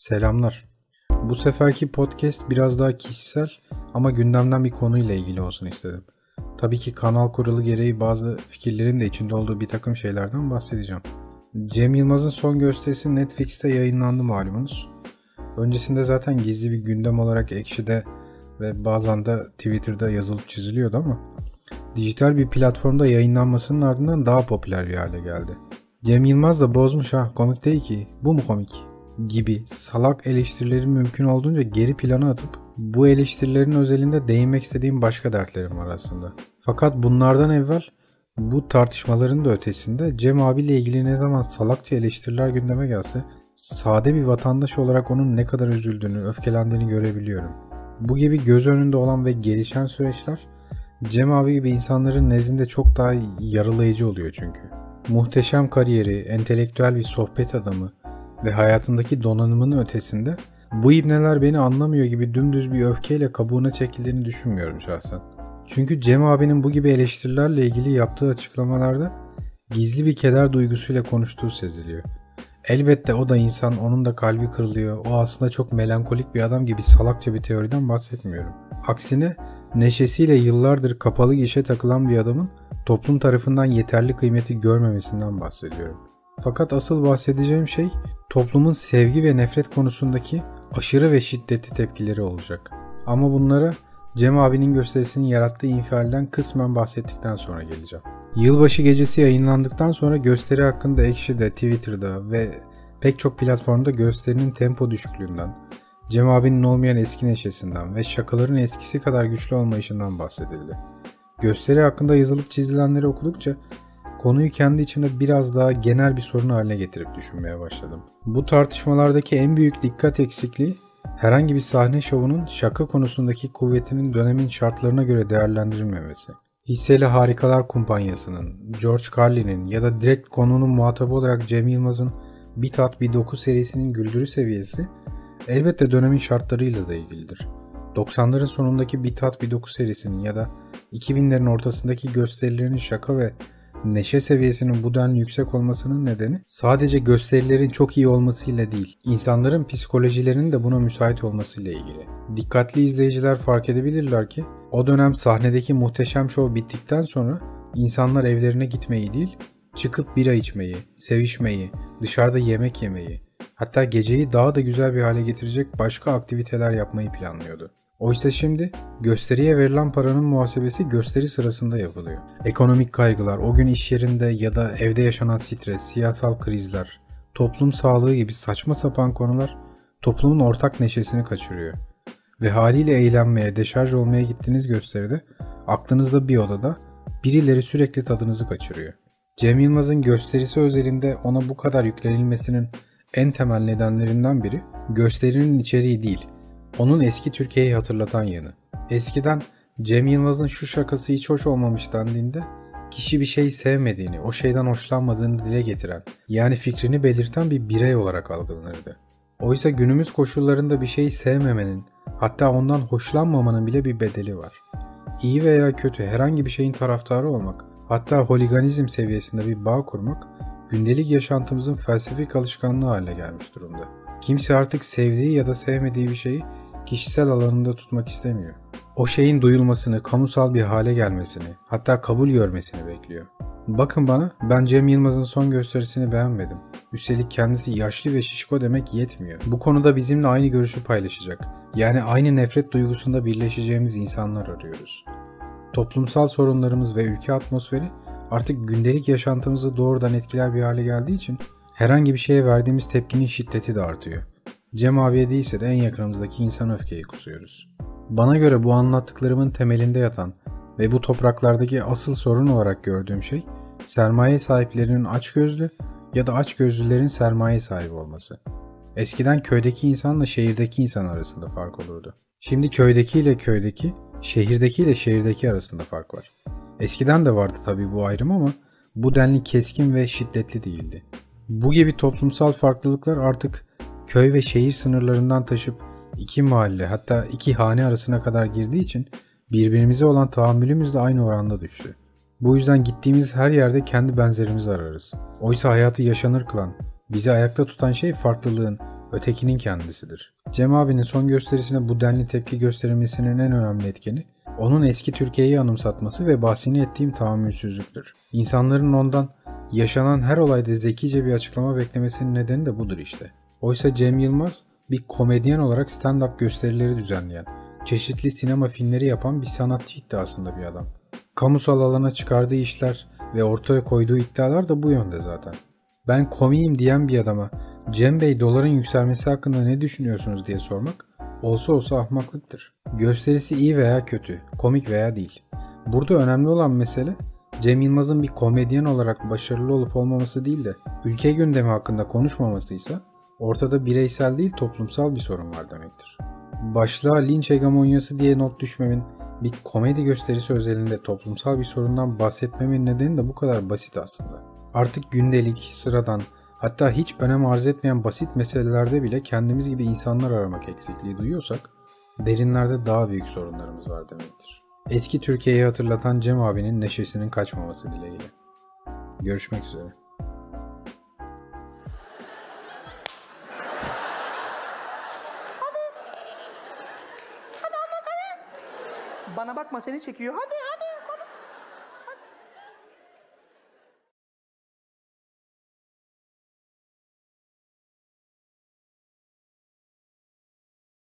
Selamlar. Bu seferki podcast biraz daha kişisel ama gündemden bir konuyla ilgili olsun istedim. Tabii ki kanal kuralı gereği bazı fikirlerin de içinde olduğu bir takım şeylerden bahsedeceğim. Cem Yılmaz'ın son gösterisi Netflix'te yayınlandı malumunuz. Öncesinde zaten gizli bir gündem olarak Ekşi'de ve bazen de Twitter'da yazılıp çiziliyordu ama dijital bir platformda yayınlanmasının ardından daha popüler bir hale geldi. Cem Yılmaz da bozmuş ha komik değil ki bu mu komik gibi salak eleştirileri mümkün olduğunca geri plana atıp bu eleştirilerin özelinde değinmek istediğim başka dertlerim var aslında. Fakat bunlardan evvel bu tartışmaların da ötesinde Cem abiyle ilgili ne zaman salakça eleştiriler gündeme gelse sade bir vatandaş olarak onun ne kadar üzüldüğünü, öfkelendiğini görebiliyorum. Bu gibi göz önünde olan ve gelişen süreçler Cem abi gibi insanların nezdinde çok daha yaralayıcı oluyor çünkü. Muhteşem kariyeri, entelektüel bir sohbet adamı ve hayatındaki donanımının ötesinde bu ibneler beni anlamıyor gibi dümdüz bir öfkeyle kabuğuna çekildiğini düşünmüyorum şahsen. Çünkü Cem abinin bu gibi eleştirilerle ilgili yaptığı açıklamalarda gizli bir keder duygusuyla konuştuğu seziliyor. Elbette o da insan, onun da kalbi kırılıyor. O aslında çok melankolik bir adam gibi salakça bir teoriden bahsetmiyorum. Aksine neşesiyle yıllardır kapalı gişe takılan bir adamın toplum tarafından yeterli kıymeti görmemesinden bahsediyorum. Fakat asıl bahsedeceğim şey toplumun sevgi ve nefret konusundaki aşırı ve şiddetli tepkileri olacak. Ama bunlara Cem abinin gösterisinin yarattığı infialden kısmen bahsettikten sonra geleceğim. Yılbaşı gecesi yayınlandıktan sonra gösteri hakkında Ekşi'de, Twitter'da ve pek çok platformda gösterinin tempo düşüklüğünden, Cem abinin olmayan eski neşesinden ve şakaların eskisi kadar güçlü olmayışından bahsedildi. Gösteri hakkında yazılıp çizilenleri okudukça konuyu kendi içimde biraz daha genel bir sorun haline getirip düşünmeye başladım. Bu tartışmalardaki en büyük dikkat eksikliği herhangi bir sahne şovunun şaka konusundaki kuvvetinin dönemin şartlarına göre değerlendirilmemesi. Hisseli Harikalar Kumpanyası'nın, George Carlin'in ya da direkt konunun muhatabı olarak Cem Yılmaz'ın Bir Tat Bir Doku serisinin güldürü seviyesi elbette dönemin şartlarıyla da ilgilidir. 90'ların sonundaki Bir Tat Bir Doku serisinin ya da 2000'lerin ortasındaki gösterilerinin şaka ve neşe seviyesinin bu denli yüksek olmasının nedeni sadece gösterilerin çok iyi olmasıyla değil, insanların psikolojilerinin de buna müsait olmasıyla ilgili. Dikkatli izleyiciler fark edebilirler ki o dönem sahnedeki muhteşem şov bittikten sonra insanlar evlerine gitmeyi değil, çıkıp bira içmeyi, sevişmeyi, dışarıda yemek yemeyi, hatta geceyi daha da güzel bir hale getirecek başka aktiviteler yapmayı planlıyordu. Oysa şimdi gösteriye verilen paranın muhasebesi gösteri sırasında yapılıyor. Ekonomik kaygılar, o gün iş yerinde ya da evde yaşanan stres, siyasal krizler, toplum sağlığı gibi saçma sapan konular toplumun ortak neşesini kaçırıyor. Ve haliyle eğlenmeye, deşarj olmaya gittiğiniz gösteride aklınızda bir odada birileri sürekli tadınızı kaçırıyor. Cem Yılmaz'ın gösterisi özelinde ona bu kadar yüklenilmesinin en temel nedenlerinden biri gösterinin içeriği değil, onun eski Türkiye'yi hatırlatan yanı. Eskiden Cem Yılmaz'ın şu şakası hiç hoş olmamış dendiğinde kişi bir şey sevmediğini, o şeyden hoşlanmadığını dile getiren, yani fikrini belirten bir birey olarak algılanırdı. Oysa günümüz koşullarında bir şeyi sevmemenin, hatta ondan hoşlanmamanın bile bir bedeli var. İyi veya kötü herhangi bir şeyin taraftarı olmak, hatta holiganizm seviyesinde bir bağ kurmak, gündelik yaşantımızın felsefik alışkanlığı haline gelmiş durumda. Kimse artık sevdiği ya da sevmediği bir şeyi kişisel alanında tutmak istemiyor. O şeyin duyulmasını, kamusal bir hale gelmesini, hatta kabul görmesini bekliyor. Bakın bana, ben Cem Yılmaz'ın son gösterisini beğenmedim. Üstelik kendisi yaşlı ve şişko demek yetmiyor. Bu konuda bizimle aynı görüşü paylaşacak. Yani aynı nefret duygusunda birleşeceğimiz insanlar arıyoruz. Toplumsal sorunlarımız ve ülke atmosferi artık gündelik yaşantımızı doğrudan etkiler bir hale geldiği için herhangi bir şeye verdiğimiz tepkinin şiddeti de artıyor. Cem abiye değilse de en yakınımızdaki insan öfkeyi kusuyoruz. Bana göre bu anlattıklarımın temelinde yatan ve bu topraklardaki asıl sorun olarak gördüğüm şey sermaye sahiplerinin açgözlü ya da açgözlülerin sermaye sahibi olması. Eskiden köydeki insanla şehirdeki insan arasında fark olurdu. Şimdi köydeki ile köydeki, şehirdeki ile şehirdeki arasında fark var. Eskiden de vardı tabii bu ayrım ama bu denli keskin ve şiddetli değildi. Bu gibi toplumsal farklılıklar artık köy ve şehir sınırlarından taşıp iki mahalle hatta iki hane arasına kadar girdiği için birbirimize olan tahammülümüz de aynı oranda düştü. Bu yüzden gittiğimiz her yerde kendi benzerimizi ararız. Oysa hayatı yaşanır kılan, bizi ayakta tutan şey farklılığın, ötekinin kendisidir. Cem abinin son gösterisine bu denli tepki gösterilmesinin en önemli etkeni, onun eski Türkiye'yi anımsatması ve bahsini ettiğim tahammülsüzlüktür. İnsanların ondan yaşanan her olayda zekice bir açıklama beklemesinin nedeni de budur işte. Oysa Cem Yılmaz bir komedyen olarak stand-up gösterileri düzenleyen, çeşitli sinema filmleri yapan bir sanatçı iddiasında bir adam. Kamusal alana çıkardığı işler ve ortaya koyduğu iddialar da bu yönde zaten. Ben komiyim diyen bir adama Cem Bey doların yükselmesi hakkında ne düşünüyorsunuz diye sormak olsa olsa ahmaklıktır. Gösterisi iyi veya kötü, komik veya değil. Burada önemli olan mesele Cem Yılmaz'ın bir komedyen olarak başarılı olup olmaması değil de ülke gündemi hakkında konuşmamasıysa ortada bireysel değil toplumsal bir sorun var demektir. Başlığa linç hegemonyası diye not düşmemin bir komedi gösterisi özelinde toplumsal bir sorundan bahsetmemin nedeni de bu kadar basit aslında. Artık gündelik, sıradan, hatta hiç önem arz etmeyen basit meselelerde bile kendimiz gibi insanlar aramak eksikliği duyuyorsak, derinlerde daha büyük sorunlarımız var demektir. Eski Türkiye'yi hatırlatan Cem abinin neşesinin kaçmaması dileğiyle. Görüşmek üzere. Bana bakma seni çekiyor. Hadi.